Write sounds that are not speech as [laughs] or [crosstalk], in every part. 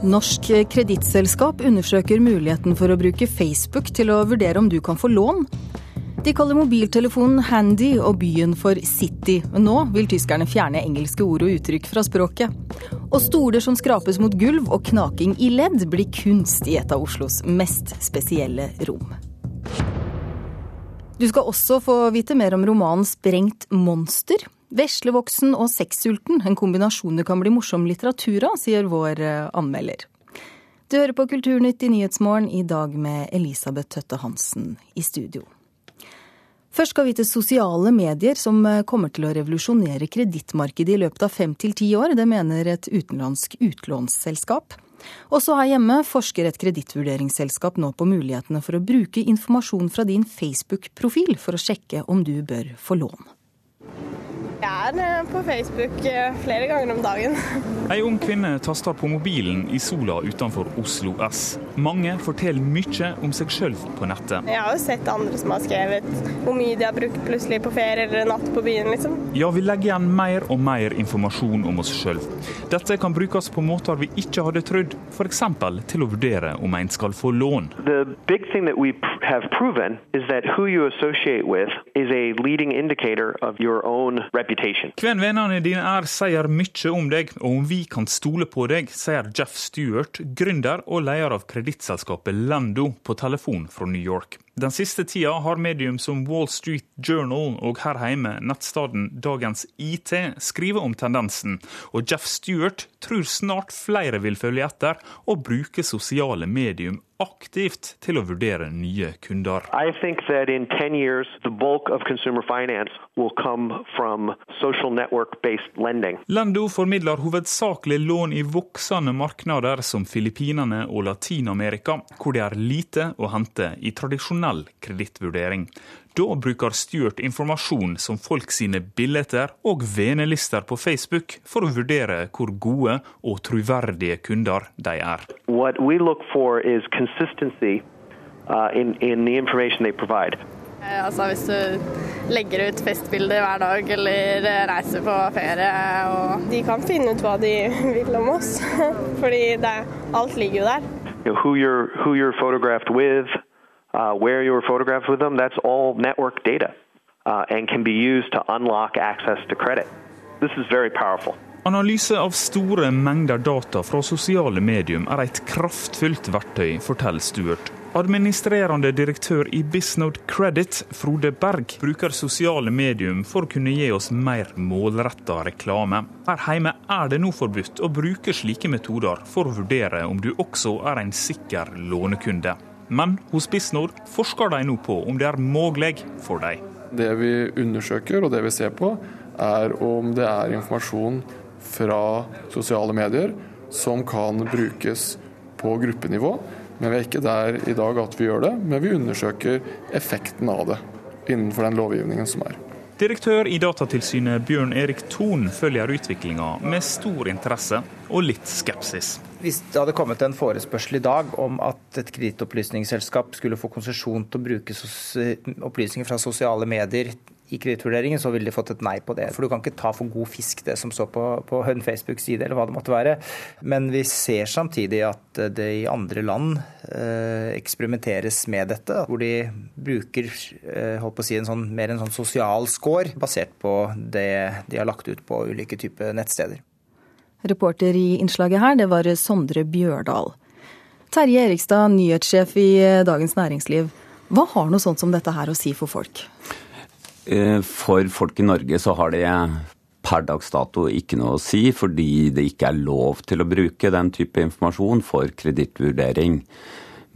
Norsk kredittselskap undersøker muligheten for å bruke Facebook til å vurdere om du kan få lån. De kaller mobiltelefonen handy og byen for city. Nå vil tyskerne fjerne engelske ord og uttrykk fra språket. Og stoler som skrapes mot gulv og knaking i ledd blir kunst i et av Oslos mest spesielle rom. Du skal også få vite mer om romanen 'Sprengt monster'. Veslevoksen og sexsulten, en kombinasjon det kan bli morsom litteratur av, sier vår eh, anmelder. Du hører på Kulturnytt i Nyhetsmorgen i dag med Elisabeth Tøtte Hansen i studio. Først skal vi til sosiale medier, som eh, kommer til å revolusjonere kredittmarkedet i løpet av fem til ti år. Det mener et utenlandsk utlånsselskap. Også her hjemme forsker et kredittvurderingsselskap nå på mulighetene for å bruke informasjon fra din Facebook-profil for å sjekke om du bør få lån. Jeg er eh, på Facebook eh, flere ganger om dagen. [laughs] Ei ung kvinne taster på mobilen i sola utenfor Oslo S. Mange forteller mye om seg sjøl på nettet. Jeg har jo sett andre som har skrevet hvor mye de har brukt plutselig på ferie eller natt på byen, liksom. Ja, vi legger igjen mer og mer informasjon om oss sjøl. Dette kan brukes på måter vi ikke hadde trodd, f.eks. til å vurdere om en skal få lån. The big thing that we have proven is that who you associate with is a leading indicator of your own reputation reputation. Hvem vennene dine er, sier mye om deg, og om vi kan stole på deg, sier Jeff Stewart, gründer og leder av kredittselskapet Lando, på telefon fra New York. Den siste tida har medium som Wall Street Journal og her hjemme nettstaden Dagens IT skrevet om tendensen, og Jeff Stewart tror snart flere vil følge etter og bruke sosiale medium aktivt til å vurdere nye kunder. I think that in 10 years the bulk of consumer finance will come from social network-based lending. Lendo formidler hovedsakelig lån i voksende markeder som Filippinene og Latin-Amerika, hvor det er lite å hente i tradisjonell kredittvurdering. Da bruker Stuart informasjon som folk sine bilder og venelister på Facebook for å vurdere hvor gode og troverdige kunder de er. What we look for is consistency uh, in, in the information they provide. Eh, altså Hvis du legger ut festbilder hver dag eller reiser på ferie og De kan finne ut hva de [laughs] vil om oss, [laughs] fordi det, alt ligger jo der. You know, who, you're, who you're photographed with, uh, where you were photographed with them, that's all network data uh, and can be used to unlock access to credit. This is very powerful. Analyse av store mengder data fra sosiale medium er et kraftfullt verktøy, forteller Stuart. Administrerende direktør i Bisnode Credit, Frode Berg, bruker sosiale medium for å kunne gi oss mer målretta reklame. Her hjemme er det nå forbudt å bruke slike metoder for å vurdere om du også er en sikker lånekunde. Men hos Bisnord forsker de nå på om det er mulig for dem. Det vi undersøker og det vi ser på, er om det er informasjon fra sosiale medier som kan brukes på gruppenivå. Men vi er ikke der i dag at vi gjør det, men vi undersøker effekten av det innenfor den lovgivningen som er. Direktør i Datatilsynet Bjørn Erik Thon følger utviklinga med stor interesse og litt skepsis. Hvis det hadde kommet en forespørsel i dag om at et kredittopplysningsselskap skulle få konsesjon til å bruke opplysninger fra sosiale medier i kredittvurderingen, så ville de fått et nei på det. For du kan ikke ta for god fisk det som står på, på en Facebook-side, eller hva det måtte være. Men vi ser samtidig at det i andre land eh, eksperimenteres med dette. Hvor de bruker eh, holdt på å si, en sånn, mer en sånn sosial score basert på det de har lagt ut på ulike typer nettsteder. Reporter i innslaget her, det var Sondre Bjørdal. Terje Erikstad, nyhetssjef i eh, Dagens Næringsliv. Hva har noe sånt som dette her å si for folk? Eh, for folk i Norge så har det per dags dato ikke noe å si, fordi det ikke er lov til å bruke den type informasjon for kredittvurdering.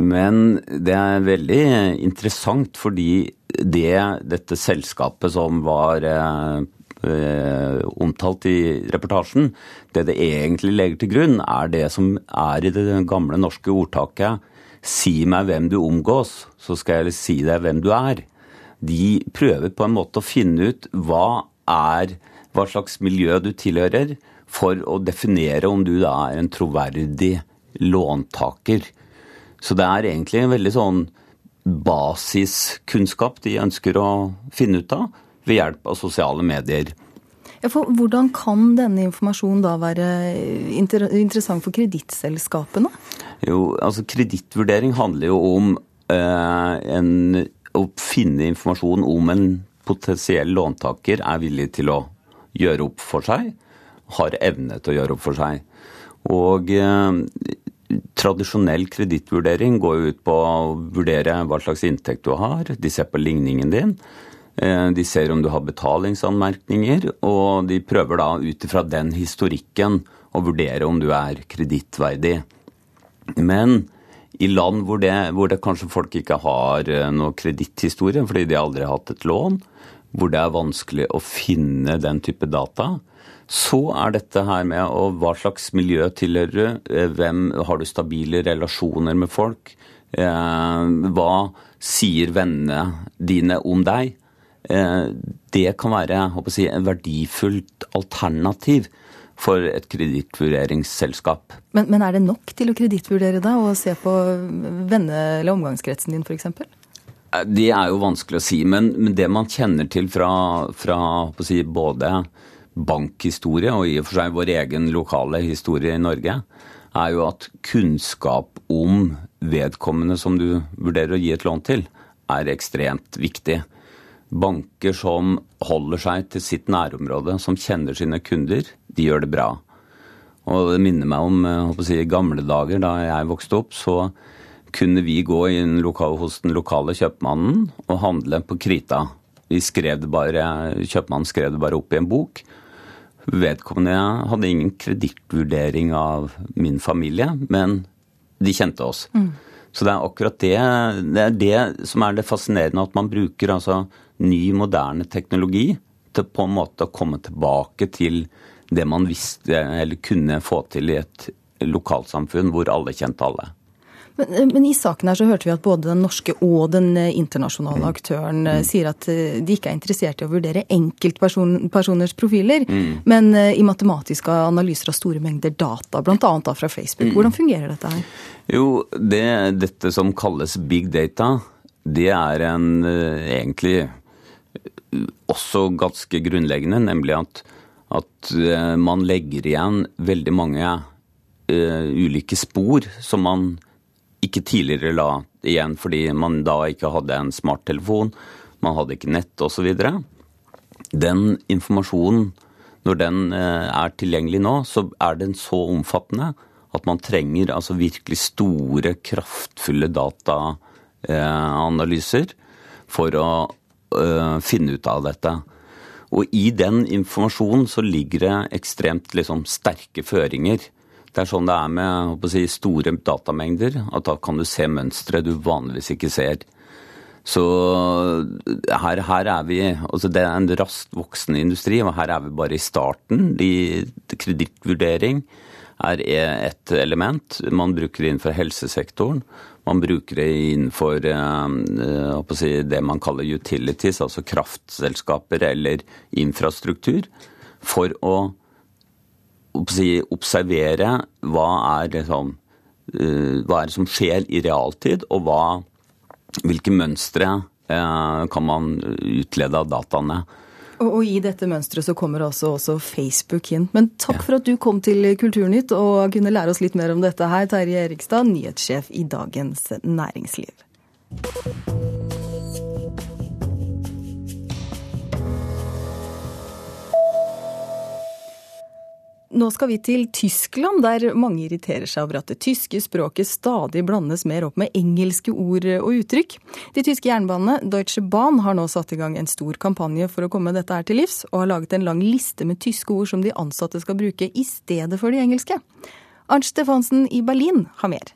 Men det er veldig interessant fordi det dette selskapet som var eh, omtalt i reportasjen, det det egentlig legger til grunn, er det som er i det gamle norske ordtaket Si meg hvem du omgås, så skal jeg si deg hvem du er. De prøver på en måte å finne ut hva er hva slags miljø du tilhører, for å definere om du da er en troverdig låntaker. Så det er egentlig en veldig sånn basiskunnskap de ønsker å finne ut av ved hjelp av sosiale medier. Ja, for hvordan kan denne informasjonen da være inter interessant for kredittselskapene? Jo, altså Kredittvurdering handler jo om eh, en, å finne informasjon om en potensiell låntaker er villig til å gjøre opp for seg, har evne til å gjøre opp for seg. Og eh, Tradisjonell kredittvurdering går jo ut på å vurdere hva slags inntekt du har. De ser på ligningen din. Eh, de ser om du har betalingsanmerkninger, og de prøver da ut ifra den historikken å vurdere om du er kredittverdig. Men i land hvor det, hvor det, kanskje folk ikke har eh, noe kreditthistorie fordi de aldri har hatt et lån, hvor det er vanskelig å finne den type data, så er dette her med og hva slags miljø tilhører du, eh, hvem har du stabile relasjoner med folk, hva sier vennene dine om deg? Eh, det kan være si, en verdifullt alternativ for et kredittvurderingsselskap. Men, men, er det nok til å kredittvurdere da, og se på venne- eller omgangskretsen din f.eks.? Eh, det er jo vanskelig å si, men, men det man kjenner til fra, fra si, både bankhistorie og i og for seg vår egen lokale historie i Norge, er jo at kunnskap om vedkommende som du vurderer å gi et lån til, er ekstremt viktig banker som holder seg til sitt nærområde, som kjenner sine kunder, de gjør det bra. Og det minner meg om eh, si, gamle dager da jeg vokste opp. Så kunne vi gå inn lokal, hos den lokale kjøpmannen og handle på krita. Vi skrev det bare, Kjøpmannen skrev det bare opp i en bok. Vedkommende hadde ingen kredittvurdering av min familie, men de kjente oss. Mm. Så det er akkurat det, det er det som er det fascinerende, at man bruker altså ny, moderne teknologi til på en måte å komme tilbake til det man visste eller kunne få til i et lokalsamfunn hvor alle kjente alle. Men, men, i saken her så hørte vi at både den norske og den internasjonale mm. aktøren mm. sier at eh, de ikke er interessert i å vurdere enkeltpersoners profiler, mm. men eh, i matematiske analyser av store mengder data, bl.a. da fra Facebook. Mm. Hvordan fungerer dette her? Jo, det, dette som kalles big data, det er en egentlig også ganske grunnleggende, nemlig at, at eh, man legger igjen veldig mange uh, ulike spor som man ikke tidligere la igjen fordi man da ikke hadde en smarttelefon, man hadde ikke nett osv. Den informasjonen, når den uh, er tilgjengelig nå, så er den så omfattende at man trenger altså virkelig store, kraftfulle dataanalyser for å uh, finne ut av dette. Og i den informasjonen så ligger det ekstremt liksom, sterke føringer. Det er sånn det er med si, store datamengder, at da kan du se mønstre du vanligvis ikke ser. Så her, her, er vi altså Det er en raskt voksende industri, og her er vi bare i starten. Kredittvurdering er ett element. Man bruker det innenfor helsesektoren. Man bruker det innenfor eh, si, det man kaller utilities, altså kraftselskaper eller infrastruktur, for å, observere hva er, det som, eh, hva er det som skjer i realtid, og hva, hvilke mønstre eh, kan man utlede av dataene. Og, og, i dette mønsteret så kommer også, også, Facebook inn. Men takk for at du kom til Kulturnytt og kunne lære oss litt mer om dette her, Terje Erikstad, nyhetssjef i Dagens Næringsliv. Nå skal vi til Tyskland, der mange irriterer seg over at det tyske språket stadig blandes mer opp med engelske ord og uttrykk. De tyske jernbanene, Deutsche Bahn, har nå satt i gang en stor kampanje for å komme dette her til livs, og har laget en lang liste med tyske ord som de ansatte skal bruke i stedet for de engelske. Arnt Stefansen i Berlin har mer.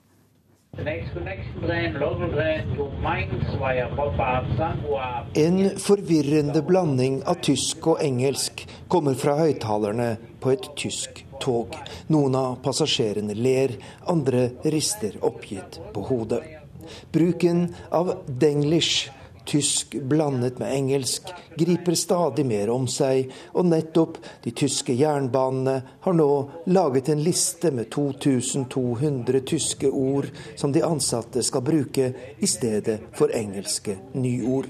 En forvirrende blanding av tysk og engelsk kommer fra høyttalerne på et tysk tog. Noen av passasjerene ler, andre rister oppgitt på hodet. Bruken av denglish tysk blandet med engelsk griper stadig mer om seg, og nettopp de tyske jernbanene har nå laget en liste med 2200 tyske ord som de ansatte skal bruke i stedet for engelske nyord.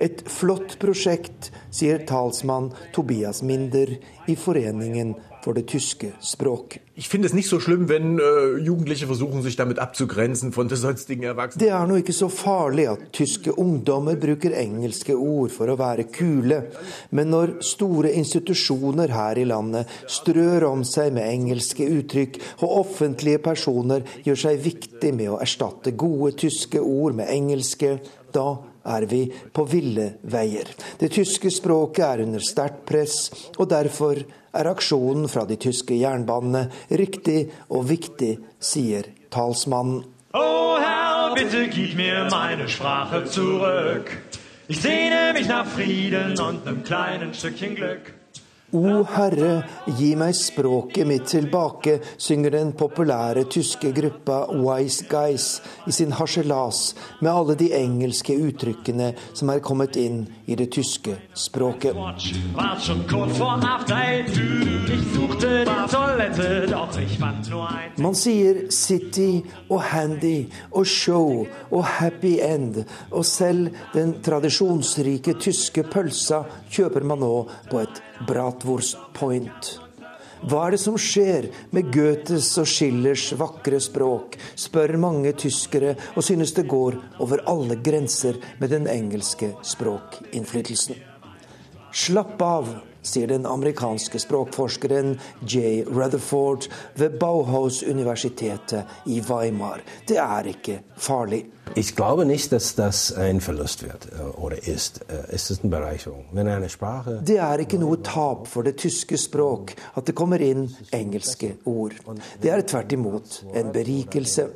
Et flott prosjekt, sier talsmann Tobias Minder i Foreningen for det tyske språk. Ich finde es nicht so schlimm, wenn äh, Jugendliche versuchen, sich damit abzugrenzen von den sonstigen Erwachsenen. Det er nå ikke så farlig at tyske ungdommer bruker engelske ord for å være kule, men når store institusjoner her i landet strør om seg med engelske uttrykk, og offentlige personer gjør seg viktig med å erstatte gode tyske ord med engelske, da er vi på ville veier. Det tyske språket er under sterkt press, og derfor er aksjonen fra de tyske jernbanene riktig og viktig, sier talsmannen. Oh Herr, bitte gib mir meine Sprache zurück. Ich sehne mich nach Frieden und einem kleinen Stückchen Glück. O Herre, gi meg språket mitt tilbake, synger den populære tyske gruppa Wise Guys i sin harselas med alle de engelske uttrykkene som er kommet inn i det tyske språket. Man sier city og handy og show og happy end, og selv den tradisjonsrike tyske pølsa kjøper man nå på et Bratwurst Point. Hva er det som skjer med Goethes og Schillers vakre språk, spør mange tyskere, og synes det går over alle grenser med den engelske språkinnflytelsen. Slapp av, sier den amerikanske språkforskeren Jay Rutherford ved Bauhaus-universitetet i Weimar. Det er ikke farlig. Ich glaube nicht, dass das ein Verlust wird oder ist. Es ist eine Bereicherung. Wenn eine Sprache Det er ikke noe tap for det tyske språk at det kommer inn engelske ord. Det er tvert imot en berikelse.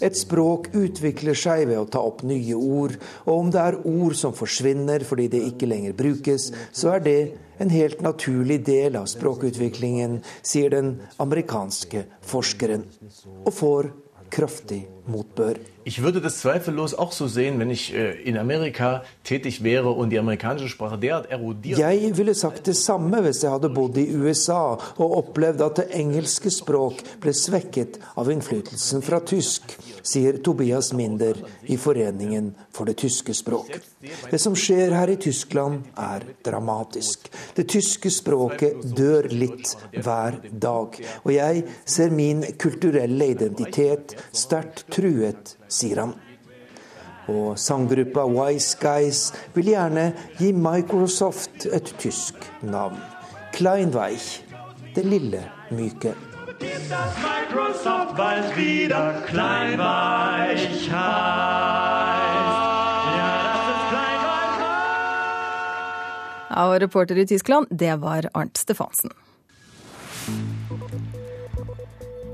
Et språk utvikler seg ved å ta opp nye ord, og om det er ord som forsvinner fordi det ikke lenger brukes, så er det en helt naturlig del av språkutviklingen, sier den amerikanske forskeren, og får kraftig motbør. Ich würde das zweifellos auch so sehen, wenn ich äh, in Amerika tätig wäre und die amerikanische Sprache derart erodiert. Jeg ville sagt det samme hvis jeg hadde bodd i USA og opplevd at det engelske språk ble svekket av innflytelsen fra tysk, sier Tobias Minder i Foreningen for det tyske språk. Det som skjer her i Tyskland er dramatisk. Det tyske språket dør litt hver dag. Og jeg ser min kulturelle identitet sterkt truet, sier han. Og sanggruppa Wise Guys vil gjerne gi Microsoft et tysk navn. Kleinweich, det lille myke. Ja, og reporter i Tyskland, det var Arnt Stefansen.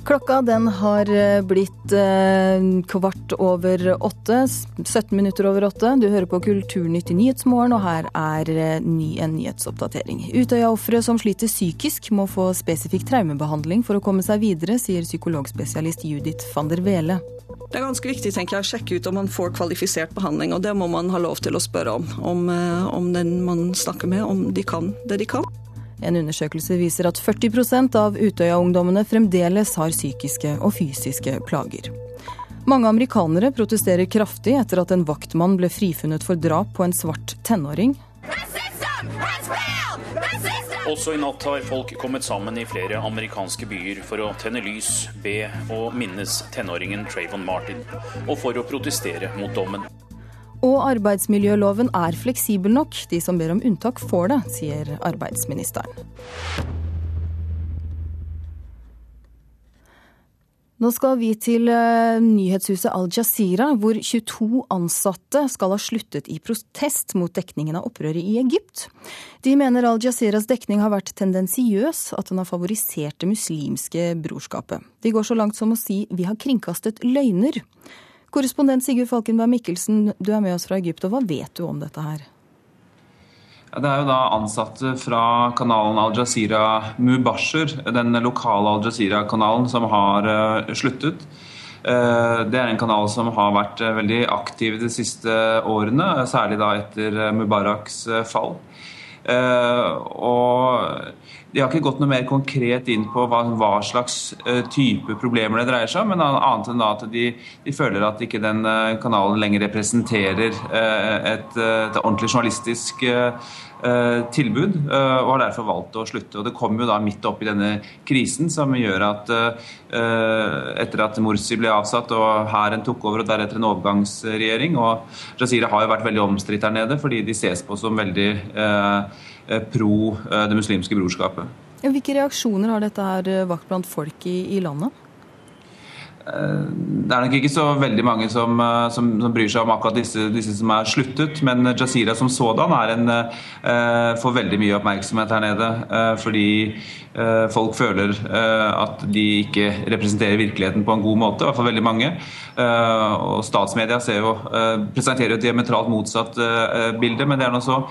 Klokka den har eh, blitt eh, kvart over åtte, 17 minutter over åtte. Du hører på Kulturnytt i Nyhetsmorgen, og her er eh, ny, en nyhetsoppdatering. Utøya-ofre som sliter psykisk må få spesifikk traumebehandling for å komme seg videre, sier psykologspesialist Judith van der Wele. Det er ganske viktig tenker jeg, å sjekke ut om man får kvalifisert behandling, og det må man ha lov til å spørre om. Om, om den man snakker med, om de kan det de kan. En undersøkelse viser at 40% av Utøya-ungdommene fremdeles har psykiske og fysiske plager. Mange amerikanere protesterer kraftig etter at en vaktmann ble frifunnet for drap på en svart tenåring. Også i natt har folk kommet sammen i flere amerikanske byer for å tenne lys, be og minnes tenåringen Trayvon Martin, og for å protestere mot dommen. Og arbeidsmiljøloven er fleksibel nok. De som ber om unntak får det, sier arbeidsministeren. Nå skal vi til eh, nyhetshuset Al Jazeera, hvor 22 ansatte skal ha sluttet i protest mot dekningen av opprøret i Egypt. De mener Al Jazeeras dekning har vært tendensiøs, at den har favorisert det muslimske brorskapet. De går så langt som å si vi har kringkastet løgner. Korrespondent Sigurd Falkenberg Mikkelsen, du er med oss fra Egypt, og hva vet du om dette her? Det er jo da ansatte fra kanalen Al Jazeera Mubasher, den lokale Al Jazeera-kanalen, som har uh, sluttet. Uh, det er en kanal som har vært uh, veldig aktiv de siste årene, særlig da etter Mubaraks fall. og de har ikke gått noe mer konkret inn på hva, hva slags uh, type problemer det dreier seg om, men annet enn at de, de føler at ikke den uh, kanalen lenger representerer uh, et, et, ordentlig journalistisk tilbud, og har derfor valgt å slutte. Og Det kom jo da midt oppi denne krisen, som gjør at etter at Morsi ble avsatt og hæren tok over, og deretter en overgangsregjering og Jazeera har jo vært veldig omstridt der nede, fordi de ses på som veldig pro det muslimske brorskapet. Hvilke reaksjoner har dette her eh, vakt blant folk i, i landet? Eh, det er nok ikke så veldig mange som, eh, som, som bryr seg om akkurat disse, disse, som er sluttet, men Jazeera som sådan en, uh, får veldig mye oppmerksomhet her nede. Fordi folk føler at de ikke representerer virkeligheten på en god måte, i hvert fall veldig mange. og statsmedia jo, presenterer et diametralt motsatt bilde, men det er nå så.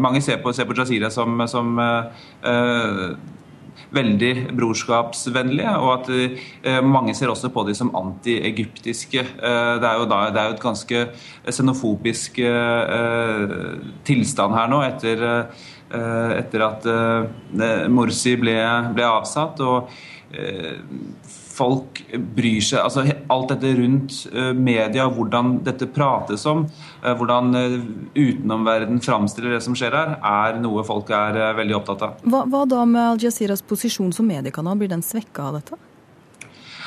mange ser på, ser på Jazeera som, som veldig brorskapsvennlige, og at eh, mange ser også på dem som anti-egyptiske. Eh, det, det, er jo et ganske xenofobisk eh, tilstand her nå etter, etter at Morsi ble, ble avsatt. og folk bryr seg altså Alt dette rundt media, hvordan dette prates om, hvordan utenomverden framstiller det som skjer her, er noe folk er veldig opptatt av. Hva, hva da med Al Jazeeras posisjon som mediekanal, blir den svekka av dette?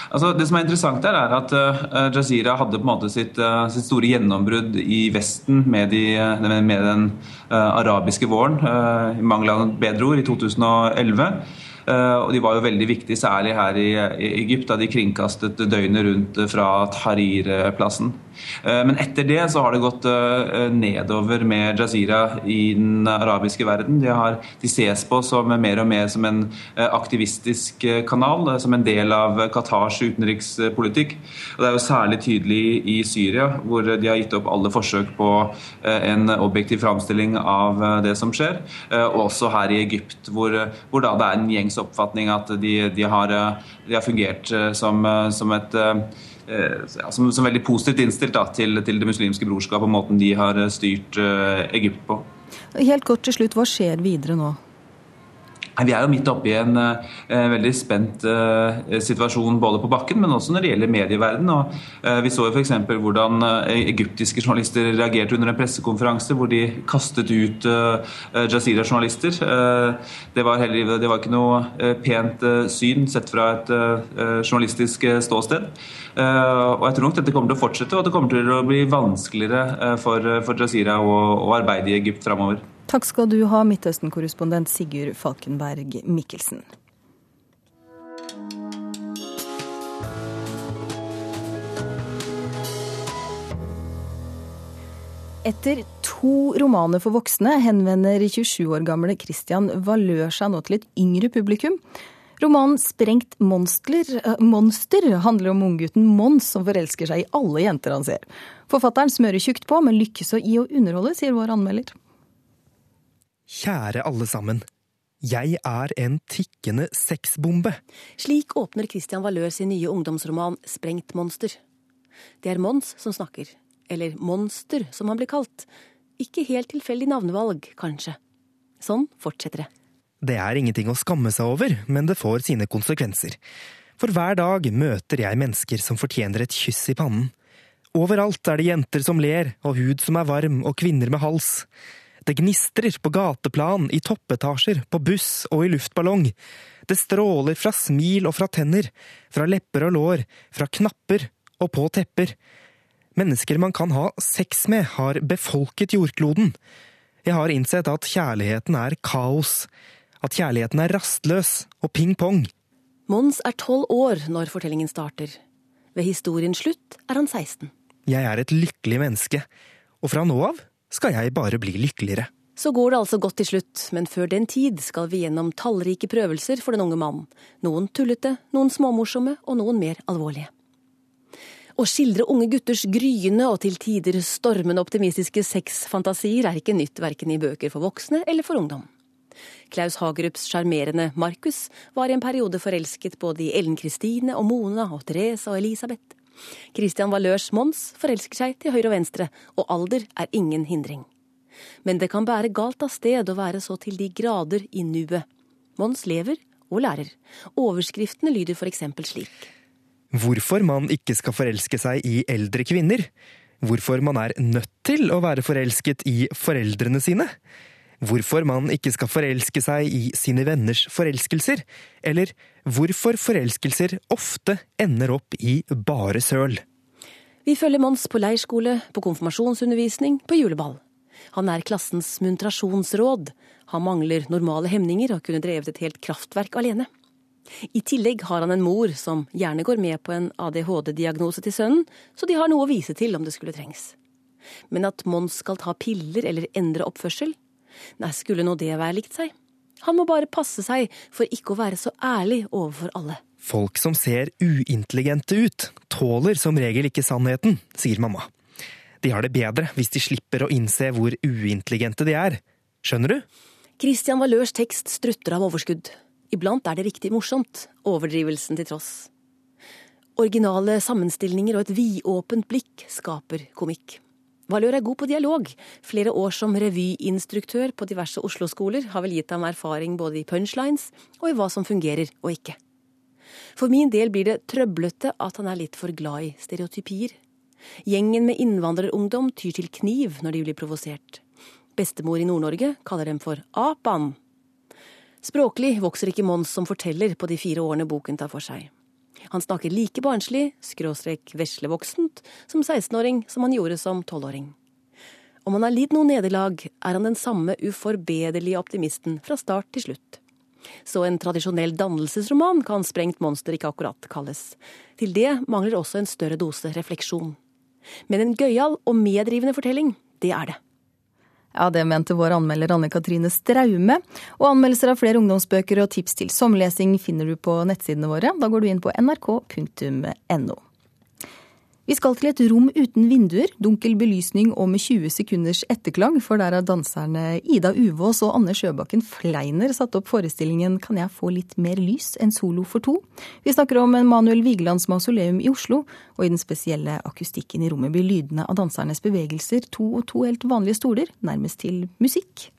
Altså, det som er interessant her er at uh, Jazeera hadde på en måte sitt, uh, sitt store gjennombrudd i Vesten med, de, med den uh, arabiske våren, i mangel av bedre ord, i 2011. Eh, og de var jo veldig viktige, særlig her i Egypt, da de kringkastet døgnet rundt fra Tahrir-plassen. Eh, men etter det så har det gått eh, nedover med Jazeera i den arabiske verden. De, har, de ses på som mer og mer som en aktivistisk kanal, som en del av Qatars utenrikspolitikk. Og Det er jo særlig tydelig i Syria, hvor de har gitt opp alle forsøk på en objektiv framstilling av det som skjer. Og også her i Egypt, hvor, hvor da det er en gjengs oppfatning at de, de, har, de har, fungert som, som et ja, som, som, veldig positivt innstilt da, til, til, det muslimske brorskap og måten de har styrt uh, Egypt på. Helt kort til slutt, hva skjer videre nå? Vi er jo midt oppe i en uh, veldig spent uh, situasjon både på bakken, men også når det gjelder medieverden. Og, uh, vi så jo f.eks. hvordan egyptiske journalister reagerte under en pressekonferanse hvor de kastet ut Jazeera-journalister. Det, det var ikke noe pent syn sett fra et journalistisk ståsted. Og jeg tror nok dette kommer til å fortsette, og det kommer til å bli vanskeligere for, for Jazeera å, å arbeide i Egypt framover. Takk skal du ha, Midtøsten-korrespondent Sigurd Falkenberg Mikkelsen. Etter to romaner for voksne henvender 27 år gamle Christian Valør seg nå til et yngre publikum. Romanen 'Sprengt eh, monster handler om unggutten Mons som forelsker seg i alle jenter han ser. Forfatteren smører tjukt på, men lykkes å underholde, sier vår anmelder. Kjære alle sammen. Jeg er en tikkende sexbombe. Slik åpner Christian Valør sin nye ungdomsroman Sprengt monster. Det er Mons som snakker. Eller Monster, som han blir kalt. Ikke helt tilfeldig navnevalg, kanskje. Sånn fortsetter det. Det er ingenting å skamme seg over, men det får sine konsekvenser. For hver dag møter jeg mennesker som fortjener et kyss i pannen. Overalt er det jenter som ler, og hud som er varm, og kvinner med hals. Det gnistrer på gateplan, i toppetasjer, på buss og i luftballong. Det stråler fra smil og fra tenner, fra lepper og lår, fra knapper og på tepper. Mennesker man kan ha sex med, har befolket jordkloden. Jeg har innsett at kjærligheten er kaos. At kjærligheten er rastløs og ping-pong. Mons er tolv år når fortellingen starter. Ved historiens slutt er han 16. Jeg er et lykkelig menneske, og fra nå av skal jeg bare bli lykkeligere. Så går det altså godt til slutt, men før den tid skal vi gjennom tallrike prøvelser for den unge mannen. Noen tullete, noen småmorsomme og noen mer alvorlige. Å skildre unge gutters gryende og til tider stormende optimistiske sexfantasier er ikke nytt verken i bøker for voksne eller for ungdom. Klaus Hagerups sjarmerende Markus var i en periode forelsket både i Ellen Kristine og Mona og Therese og Elisabeth. Christian Valørs Mons forelsker seg til høyre og venstre, og alder er ingen hindring. Men det kan bære galt av sted å være så til de grader i nuet. Mons lever og lærer. Overskriftene lyder f.eks. slik. Hvorfor man ikke skal forelske seg i eldre kvinner. Hvorfor man er nødt til å være forelsket i foreldrene sine. Hvorfor man ikke skal forelske seg i sine venners forelskelser. Eller hvorfor forelskelser ofte ender opp i bare søl. Vi følger Mons på leirskole, på konfirmasjonsundervisning, på juleball. Han er klassens muntrasjonsråd. Han mangler normale hemninger og kunne drevet et helt kraftverk alene. I tillegg har han en mor som gjerne går med på en ADHD-diagnose til sønnen, så de har noe å vise til om det skulle trengs. Men at Mons skal ta piller eller endre oppførsel? Nei, skulle nå det være likt seg? Han må bare passe seg for ikke å være så ærlig overfor alle. Folk som ser uintelligente ut, tåler som regel ikke sannheten, sier mamma. De har det bedre hvis de slipper å innse hvor uintelligente de er. Skjønner du? Christian Valørs tekst strutter av overskudd. Iblant er det riktig morsomt, overdrivelsen til tross. Originale sammenstillinger og et vidåpent blikk skaper komikk. Valør er god på dialog. Flere år som revyinstruktør på diverse Oslo-skoler har vel gitt ham erfaring både i punchlines og i hva som fungerer og ikke. For min del blir det trøblete at han er litt for glad i stereotypier. Gjengen med innvandrerungdom tyr til kniv når de blir provosert. Bestemor i Nord-Norge kaller dem for Apan. Språklig vokser ikke Mons som forteller på de fire årene boken tar for seg. Han snakker like barnslig, skråstrek veslevoksent, som 16-åring som han gjorde som 12-åring. Om han har lidd noe nederlag, er han den samme uforbederlige optimisten fra start til slutt. Så en tradisjonell dannelsesroman kan Sprengt monster ikke akkurat kalles. Til det mangler også en større dose refleksjon. Men en gøyal og medrivende fortelling, det er det. Ja, Det mente vår anmelder Anne Katrine Straume. Og anmeldelser av flere ungdomsbøker og tips til sommerlesing finner du på nettsidene våre. Da går du inn på nrk.no. Vi skal til et rom uten vinduer, dunkel belysning og med 20 sekunders etterklang, for der har danserne Ida Uvås og Anne Sjøbakken Fleiner satt opp forestillingen Kan jeg få litt mer lys? En solo for to. Vi snakker om Manuel Vigelands mausoleum i Oslo, og i den spesielle akustikken i rommet blir lydene av dansernes bevegelser to og to helt vanlige stoler, nærmest til musikk.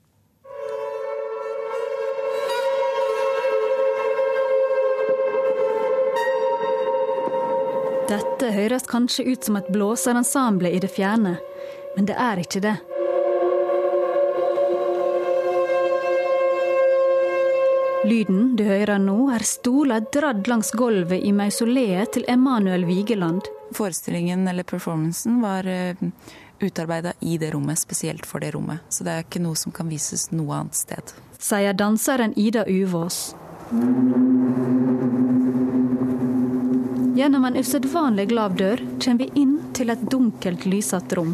Dette høres kanskje ut som et blåserensemble i det fjerne, men det er ikke det. Lyden du hører nå, er stoler dratt langs gulvet i mausoleet til Emanuel Vigeland. Forestillingen eller performancen var uh, utarbeida i det rommet, spesielt for det rommet. Så det er ikke noe som kan vises noe annet sted. Sier danseren Ida Uvås. Gjennom en usedvanlig lav dør kommer vi inn til et dunkelt, lysete rom.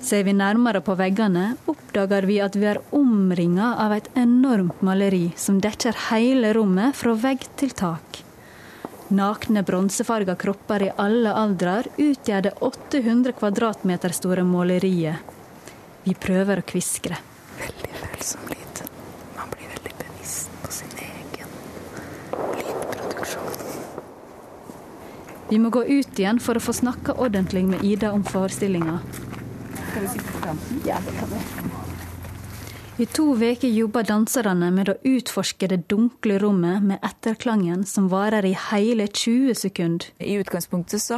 Ser vi nærmere på veggene, oppdager vi at vi er omringa av et enormt maleri som dekker hele rommet fra vegg til tak. Nakne bronsefarga kropper i alle aldrer utgjør det 800 kvadratmeter store måleriet. Vi prøver å kviskre. Veldig følsom lyd. Man blir veldig bevisst på sin egen lydproduksjon. Vi må gå ut igjen for å få snakke ordentlig med Ida om forestillinga. Skal vi sitte på kanten? Ja, det kan vi. I to uker jobber danserne med å utforske det dunkle rommet med etterklangen som varer i hele 20 sekunder. I utgangspunktet så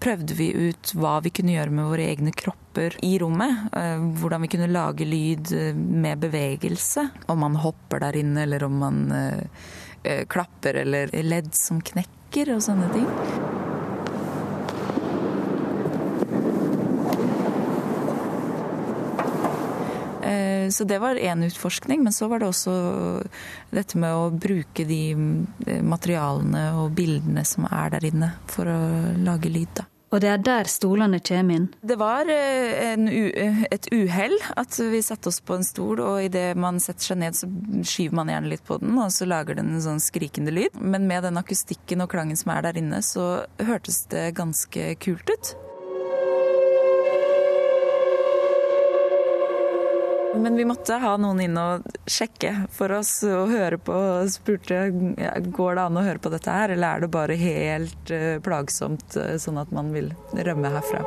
prøvde vi ut hva vi kunne gjøre med våre egne kropper i rommet. Eh, hvordan vi kunne lage lyd eh, med bevegelse. Om man hopper der inne, eller om man uh, klapper, eller ledd som knekker og sånne ting. Så det var én utforskning. Men så var det også dette med å bruke de eh, materialene og bildene som er der inne, for å lage lyd, da. Og det er der stolene kommer inn? Det var eh, et uhell at vi satte oss på en stol, og idet man setter seg ned, så skyver man gjerne litt på den, og så lager den en sånn skrikende lyd. Men med den akustikken og klangen som er der inne, så hørtes det ganske kult ut. Men vi måtte ha noen inn og sjekke for oss og høre på. og Spurte ja, går det an å høre på dette her, eller er det bare helt uh, plagsomt, uh, sånn at man vil rømme herfra.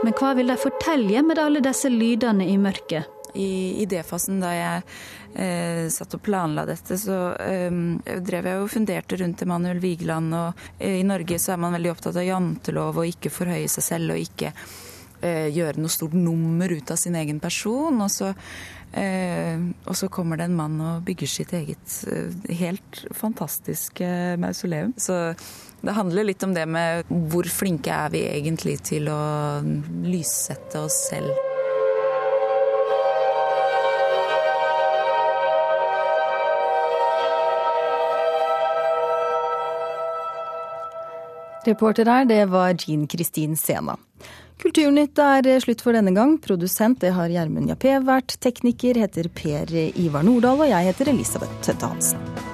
Men hva vil de fortelle med alle disse lydene i mørket? i idéfasen da jeg eh, satt og planla dette, så eh, drev jeg og funderte rundt Emanuel Vigeland. Og eh, i Norge så er man veldig opptatt av jantelov og ikke forhøye seg selv og ikke eh, gjøre noe stort nummer ut av sin egen person. Og så, eh, og så kommer det en mann og bygger sitt eget eh, helt fantastiske mausoleum. Så det handler litt om det med hvor flinke er vi egentlig til å lyssette oss selv. Reporter her, det var Jean Kristin Sena. Kulturnytt er slutt for denne gang. Produsent det har Gjermund Jappé vært. Tekniker heter Per Ivar Nordahl, og jeg heter Elisabeth Tøtte Hansen.